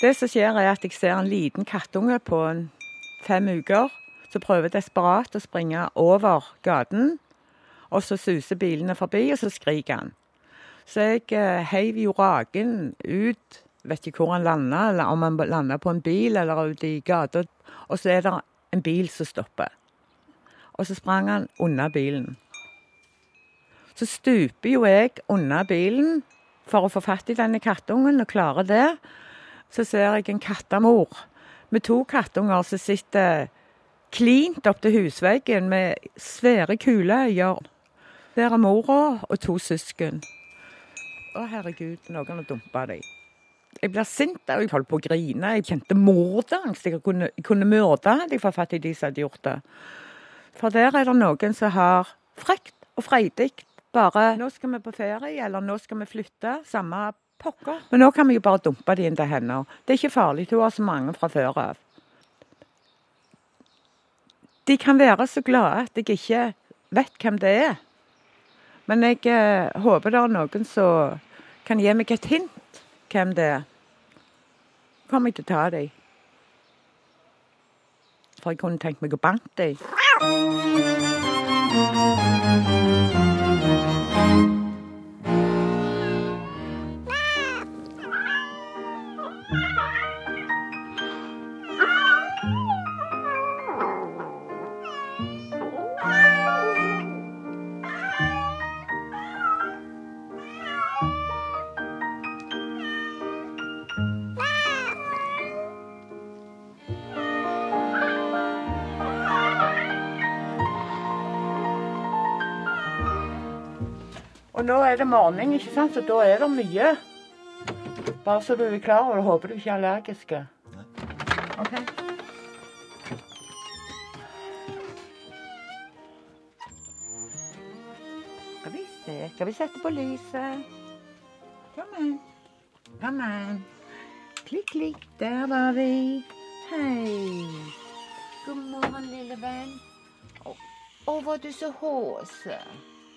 Det som skjer, er at jeg ser en liten kattunge på fem uker som prøver desperat å springe over gaten. Og så suser bilene forbi, og så skriker han. Så jeg eh, heiv jo raken ut. Vet ikke hvor han landa, eller om han landa på en bil eller ute i gata. Og så er det en bil som stopper. Og så sprang han unna bilen. Så stuper jo jeg unna bilen for å få fatt i denne kattungen, og klarer det. Så ser jeg en kattemor med to kattunger som sitter klint opp til husveggen med svære kuleøyer. Der er mora og to søsken. Å, herregud, noen har dumpa dem. Jeg blir sint og jeg holdt på å grine. Jeg kjente morderangst. Jeg kunne, jeg kunne myrde hadde jeg fatt i de som hadde gjort det. For der er det noen som har frekt og freidig bare 'Nå skal vi på ferie', eller 'nå skal vi flytte'. Samme pokker. Men nå kan vi jo bare dumpe de inn til henne. Det er ikke farlig, hun har så mange fra før av. De kan være så glade at jeg ikke vet hvem det er. Men jeg eh, håper det er noen som kan gi meg et hint hvem det er. Kommer jeg til å ta dem. For jeg kunne tenkt meg å banke dem. Og nå er det morgen, ikke sant? så da er det mye. Bare så du er klar over det. Håper du ikke er allergisk. OK. Skal vi se Skal vi sette på lyset? Kom an. Kom an. Klikk, klikk. Der var vi. Hei. God morgen, lille venn. Å, oh, var du så håse.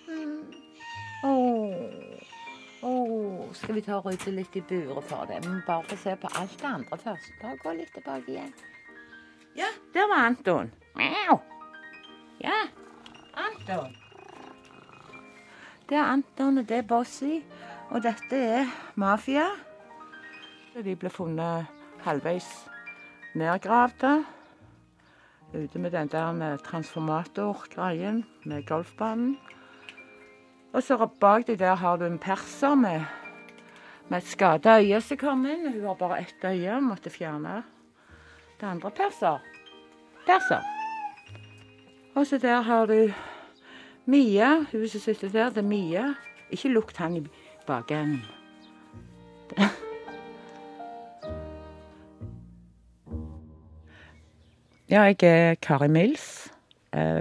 Mm. Åh. Åh, skal vi ta og rydde litt i buret for det? Men bare få se på alt det andre først. Bare gå litt tilbake igjen. Ja, der var Anton. Mjau. Ja, Anton. Det er Anton, og det er Bossy. Og dette er Mafia. De ble funnet halvveis nedgravde. Ute med den der transformatorgreien med golfbanen. Og så bak deg der har du en perser med, med et skada øye som kom inn. Hun har bare ett øye, måtte fjerne det andre perser. Perser. Og så der har du Mia. Hun som sitter der, det er Mia. Ikke lukt han i bakenden. Ja, jeg er Kari Mills.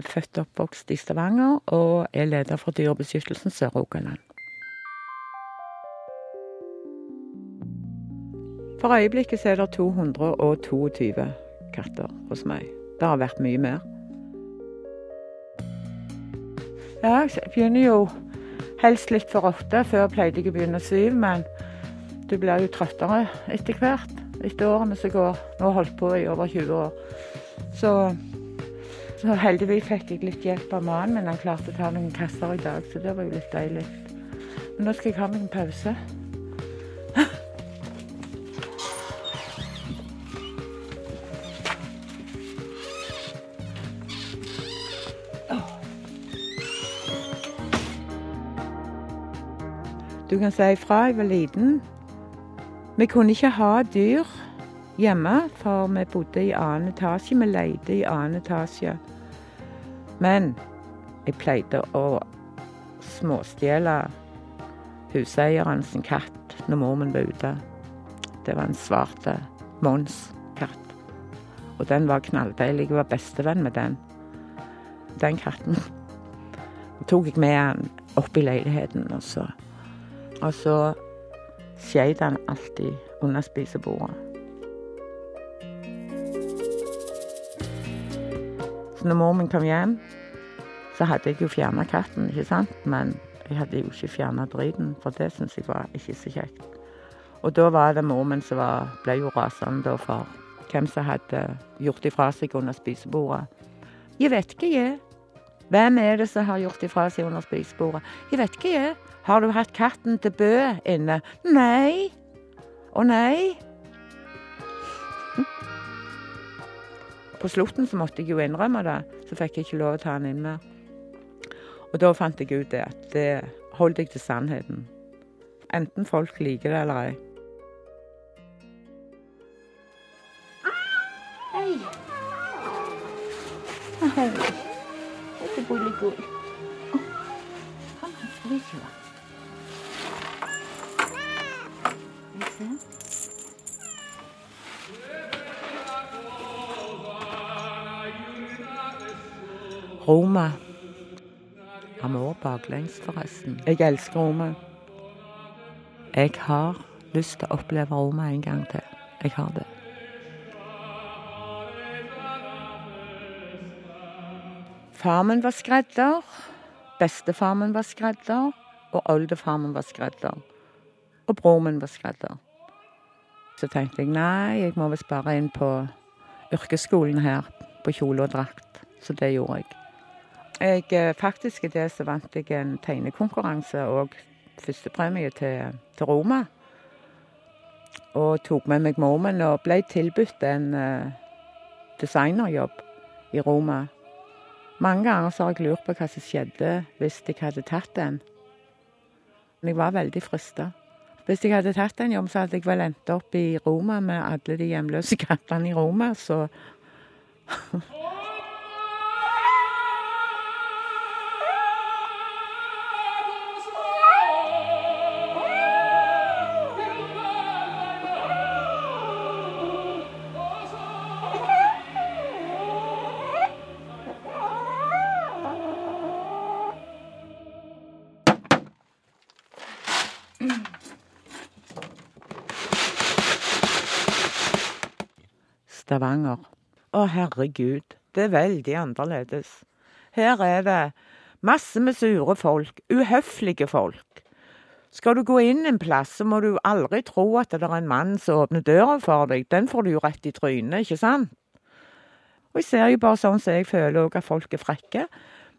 Født og oppvokst i Stavanger og er leder for Dyrebeskyttelsen Sør-Rogaland. For øyeblikket er det 222 katter hos meg. Det har vært mye mer. Ja, jeg begynner jo helst litt for åtte. Før pleide jeg å begynne syv, men du blir jo trøttere etter hvert. Etter årene som går. Nå har jeg holdt på i over 20 år. Så, så heldigvis fikk jeg litt hjelp av mannen min. Han klarte å ta noen kasser i dag, så det var jo litt deilig. Men nå skal jeg ha meg en pause. Du kan si ifra jeg var liten. Vi kunne ikke ha dyr hjemme, for vi bodde i annen etasje. Vi leide i annen etasje. Men jeg pleide å småstjele huseieren sin katt når mor min var ute. Det var en svart Mons-katt. Og den var knalldeilig. Jeg var bestevenn med den. Den katten. Så tok jeg med den opp i leiligheten, og så Og så skjøt han alltid under spisebordet. Når mor kom hjem, så hadde jeg jo fjerna katten, ikke sant? Men jeg hadde jo ikke fjerna driten, for det syns jeg var ikke så kjekt. Og da var det mor min som ble jo rasende for hvem som hadde gjort ifra seg under spisebordet. Jeg vet ikke, jeg. Hvem er det som har gjort ifra seg under spisebordet? Jeg vet ikke, jeg. Har du hatt katten til Bø inne? Nei. Å nei. På slutten så måtte jeg jo innrømme det, så fikk jeg ikke lov å ta han inn mer. Og da fant jeg ut det at det holdt jeg til sannheten. Enten folk liker det eller ei. Hei. Hei. Dette er gullegull. Kom, skal vi se. Skal vi Roma. vi òg baklengs, forresten. Jeg elsker Roma. Jeg har lyst til å oppleve Roma en gang til. Jeg har det. Far min var skredder. Bestefar min var skredder. Og oldefar min var skredder. Og bror min var skredder. Så tenkte jeg nei, jeg må visst bare inn på yrkesskolen her, på kjole og drakt. Så det gjorde jeg. Jeg, eh, faktisk i det så vant jeg en tegnekonkurranse og førstepremie til, til Roma. Og tok med meg mormen og ble tilbudt en uh, designerjobb i Roma. Mange ganger så har jeg lurt på hva som skjedde hvis jeg hadde tatt den. Men jeg var veldig frista. Hvis jeg hadde tatt den jobben, så hadde jeg vel endt opp i Roma med alle de hjemløse kattene i Roma, så Stavanger. Å, herregud, det er veldig annerledes. Her er det masse med sure folk, uhøflige folk. Skal du gå inn en plass, så må du aldri tro at det er en mann som åpner døra for deg. Den får du jo rett i trynet, ikke sant? Og jeg ser jo bare sånn som jeg føler òg at folk er frekke.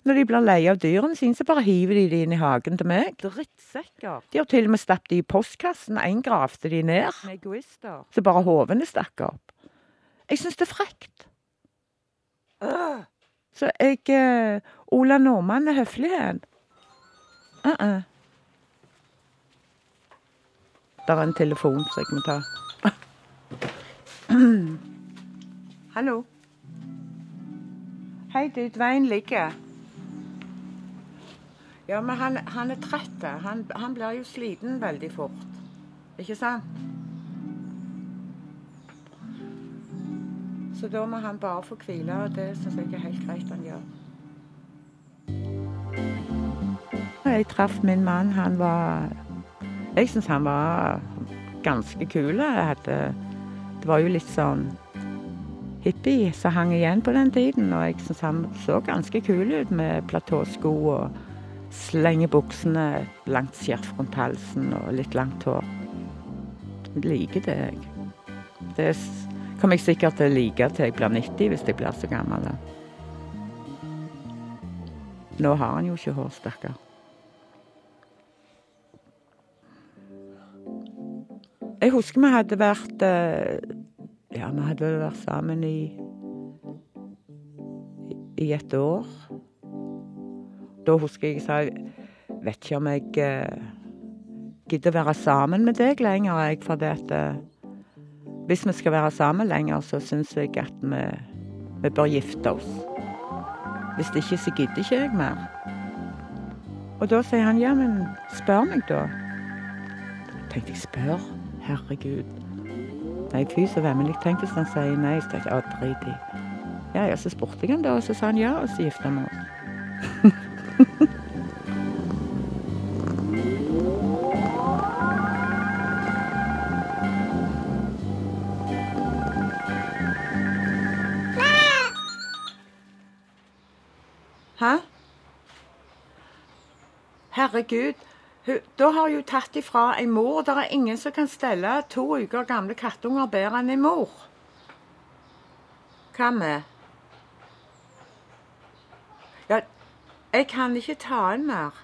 Når de blir lei av dyrene sine, så bare hiver de de inn i hagen til meg. Drittsekker. De har til og med stappet de i postkassen. Én gravde de ned. Egoister. Så bare hovene stakk opp. Jeg syns det er frekt. Så jeg uh, Ola Nordmann er høflighet. Uh -uh. Det er en telefon som jeg må ta. Hallo. Hei, du, veien ligger. Ja, men han, han er trett. Han, han blir jo sliten veldig fort. Ikke sant? Så da må han bare få hvile, og det syns jeg er helt greit han gjør. Jeg traff min mann. Han var Jeg syns han var ganske kul. Hadde, det var jo litt sånn hippie som hang igjen på den tiden, og jeg syns han så ganske kul ut med platåsko og slenge buksene, langt skjerf rundt halsen og litt langt hår. Jeg liker det, jeg. Det er kommer jeg sikkert til å like til jeg blir 90, hvis jeg blir så gammel. Nå har han jo ikke hår, stakkar. Jeg husker vi hadde vært Ja, vi hadde vært sammen i i et år. Da husker jeg jeg sa Vet ikke om jeg gidder å være sammen med deg lenger, jeg, fordi at hvis vi skal være sammen lenger, så syns jeg at vi, vi bør gifte oss. Hvis det ikke, så gidder ikke jeg mer. Og da sier han ja, men spør meg, da. Da tenkte jeg spør. Herregud. Nei, fy så vemmelig. Tenk hvis han sier nei. Så tenkte jeg å, drit i. Ja, ja, så spurte jeg han da, og så sa han ja, og så gifta vi oss. Hæ? Herregud. Da har hun tatt ifra en mor. Det er ingen som kan stelle to uker gamle kattunger bedre enn en mor. Hva med? Ja, jeg kan ikke ta inn mer.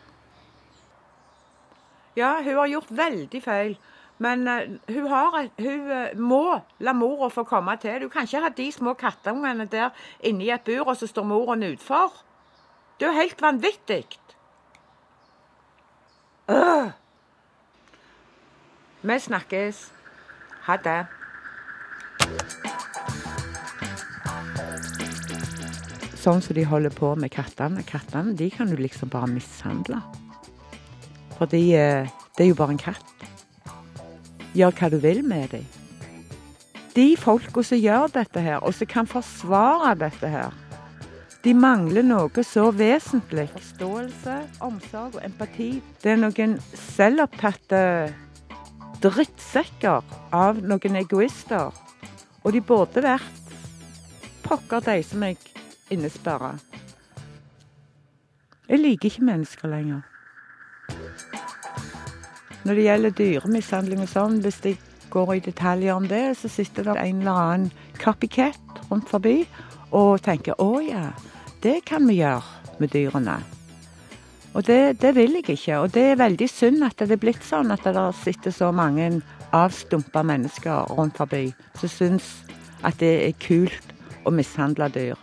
Ja, hun har gjort veldig feil. Men uh, hun, har, hun uh, må la mora få komme til. Du kan ikke ha de små kattungene der inne i et bur, og så står moren utfor. Det er jo helt vanvittig. Øh. Vi snakkes. Ha det. Sånn som de holder på med kattene. Kattene de kan du liksom bare mishandle. Fordi uh, det er jo bare en katt. Gjør hva du vil med dem. De folka som gjør dette her, og som kan forsvare dette her, de mangler noe så vesentlig. Forståelse, omsorg og empati. Det er noen selvopptatte drittsekker av noen egoister. Og de burde vært pokker de som jeg innesperrer. Jeg liker ikke mennesker lenger. Når det gjelder dyremishandling og sånn, hvis de går i detaljer om det, så sitter det en eller annen copycat rundt forbi og tenker å ja, det kan vi gjøre med dyrene. Og det, det, vil jeg ikke. Og det er veldig synd at det er blitt sånn at det sitter så mange avstumpa mennesker rundt forbi som syns at det er kult å mishandle dyr.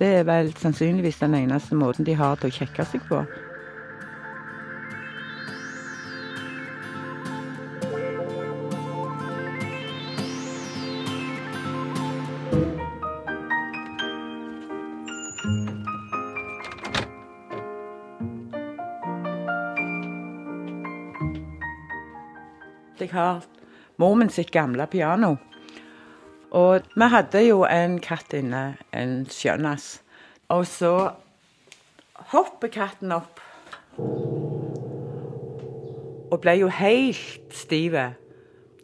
Det er vel sannsynligvis den eneste måten de har til å kjekke seg på. Jeg har mor sitt gamle piano. Og vi hadde jo en katt inne, en skjønnas. Og så hopper katten opp. Og ble jo helt stiv.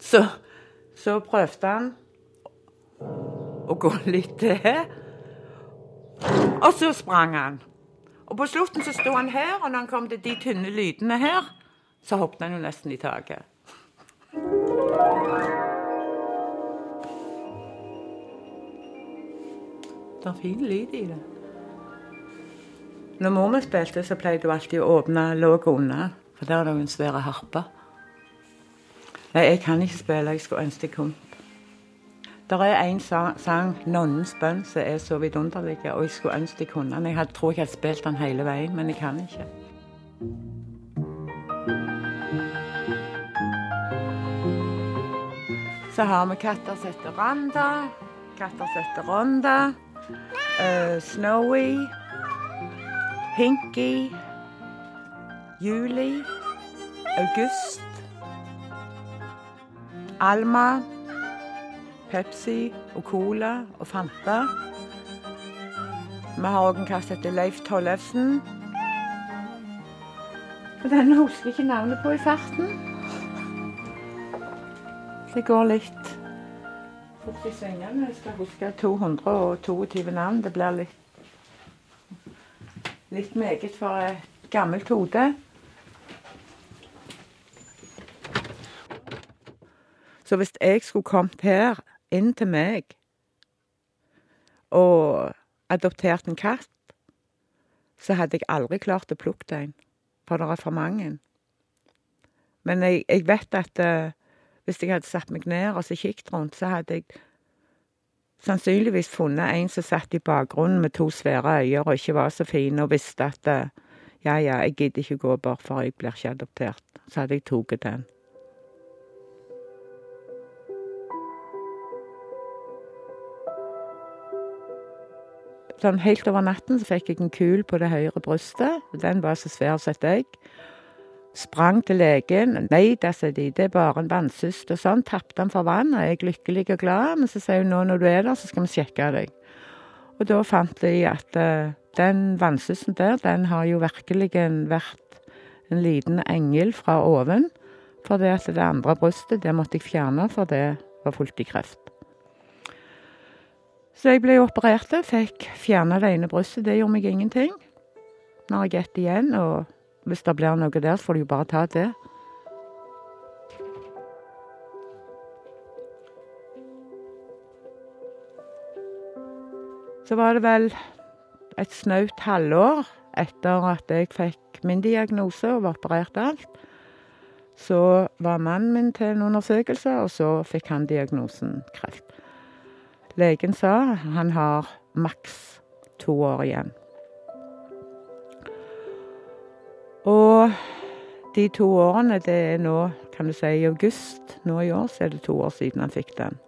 Så, så prøvde han å gå litt til. Og så sprang han. Og på slutten så sto han her, og når han kom til de tynne lydene her, så hoppet han jo nesten i taket. Det er fin lyd i det. Når mor mi spilte, så pleide hun alltid å åpne låget unna, for der er det jo en svær harpe. Nei, jeg kan ikke spille. Jeg skulle ønske jeg kunne. Det er en sang 'Nonnens bønn', som er så vidunderlig, og jeg skulle ønske jeg kunne den. Jeg tror jeg hadde spilt den hele veien, men jeg kan ikke. Så har vi katter som heter Randa, katter som heter Ronda, uh, Snowy, Pinky, Juli, August, Alma, Pepsi og Cola og Fanta. Vi har òg en katt som heter Leif Tollefsen. Den husker jeg ikke navnet på i farten. Det går litt fort i svingene. Skal huske 222 navn. Det blir litt litt meget for et gammelt hode. Så hvis jeg skulle kommet her inn til meg og adoptert en katt, så hadde jeg aldri klart å plukke en, for det er for mange. Men jeg, jeg vet at uh, hvis jeg hadde satt meg ned og så kikket rundt, så hadde jeg sannsynligvis funnet en som satt i bakgrunnen med to svære øyne og ikke var så fin, og visste at ja, ja, jeg gidder ikke gå bort, for jeg blir ikke adoptert. Så hadde jeg tatt den. Sånn helt over natten så fikk jeg en kul på det høyre brystet. Den var så svær som et egg. Sprang til legen. Nei da, sa de, det er bare en vannsyst. Og sånn tapte han for vann, jeg er lykkelig og glad. Men så sier hun nå når du er der, så skal vi sjekke deg. Og da fant de at uh, den vannsysten der, den har jo virkelig vært en liten engel fra oven. For det at det andre brystet, det måtte jeg fjerne, for det var fullt i kreft. Så jeg ble operert, fikk fjerna det ene brystet. Det gjorde meg ingenting. Når jeg gikk igjen og hvis det blir noe der, så får de jo bare ta det. Så var det vel et snaut halvår etter at jeg fikk min diagnose og var operert alt. Så var mannen min til en undersøkelse, og så fikk han diagnosen kreft. Legen sa han har maks to år igjen. Og de to årene, det er nå, kan du si, i august nå i år, så er det to år siden han fikk den.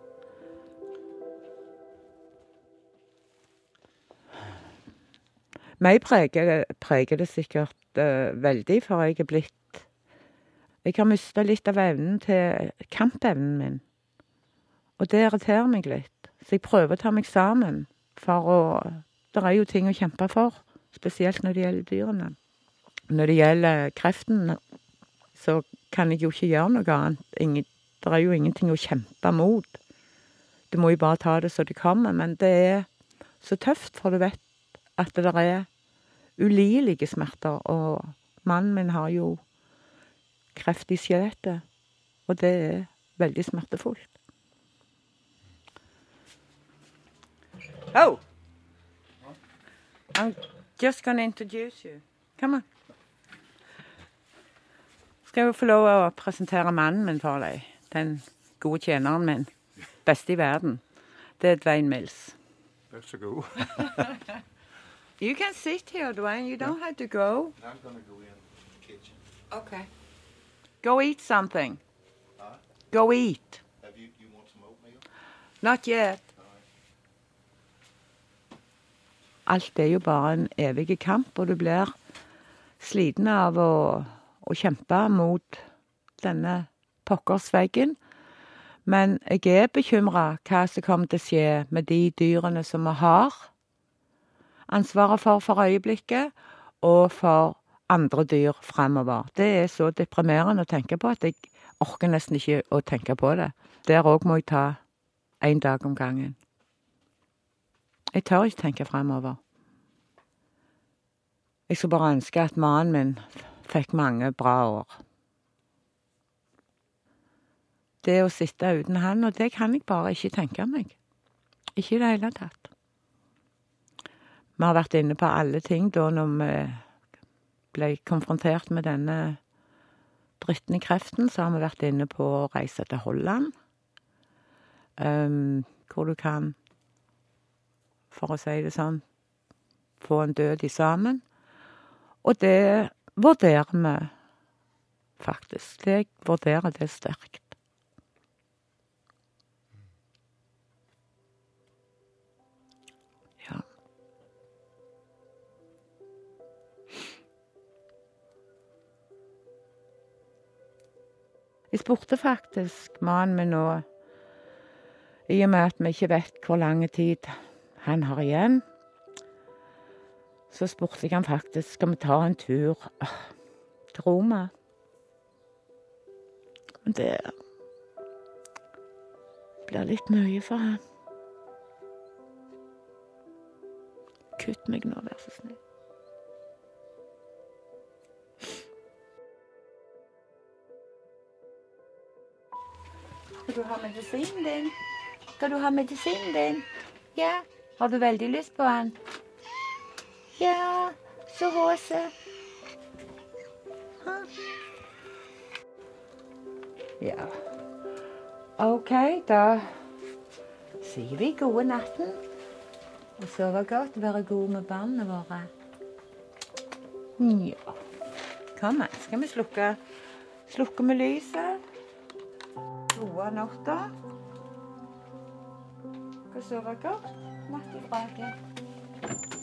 Meg preger, preger det sikkert uh, veldig, for jeg er blitt Jeg har mista litt av evnen til kampevnen min. Og det irriterer meg litt. Så jeg prøver å ta meg sammen for å Det er jo ting å kjempe for, spesielt når det gjelder dyrene. Når det gjelder kreften, så kan jeg jo ikke gjøre noe annet. Det er jo ingenting å kjempe mot. Du må jo bare ta det så det kommer. Men det er så tøft, for du vet at det der er ulidelige smerter. Og mannen min har jo kreft i skjelettet, og det er veldig smertefullt. Oh! I'm just gonna introduce you. Come on. Skal jo få lov å presentere mannen min for deg. Den gode tjeneren min. Beste i verden. Det er Dwayne Mills. Vær så god. You can sit here, Dwayne. You don't have to go. I'm gonna go in the kitchen. Okay. Go eat something. Huh? Go eat. Have you, you want some oatmeal? Not yet. Alt er jo bare en evig kamp, og du blir sliten av å, å kjempe mot denne pokkers veggen. Men jeg er bekymra hva som kommer til å skje med de dyrene som vi har ansvaret for for øyeblikket, og for andre dyr fremover. Det er så deprimerende å tenke på at jeg orker nesten ikke å tenke på det. Der òg må jeg ta én dag om gangen. Jeg tør ikke tenke fremover. Jeg skulle bare ønske at mannen min fikk mange bra år. Det å sitte uten han, og det kan jeg bare ikke tenke meg. Ikke i det hele tatt. Vi har vært inne på alle ting da når vi ble konfrontert med denne dritten i kreften, så har vi vært inne på å reise til Holland. Um, hvor du kan, for å si det sånn, få en død i sammen. Og det vurderer vi faktisk. Jeg vurderer det sterkt. Ja. Jeg spurte faktisk mannen min nå, i og med at vi ikke vet hvor lang tid han har igjen, så spurte jeg han faktisk skal vi ta en tur ah, til Roma. Men det blir litt mye for han. Kutt meg nå, vær så snill. Skal du ha medisinen din? Skal du ha medisinen din? Ja. Har du veldig lyst på den? Ja, så rosa. Ja. OK, da sier vi gode natten. Og sove godt, være gode med barna våre. Nja. Kom an, skal vi slukke Slukker vi lyset? Gode natta. Skal sove godt. Natt i.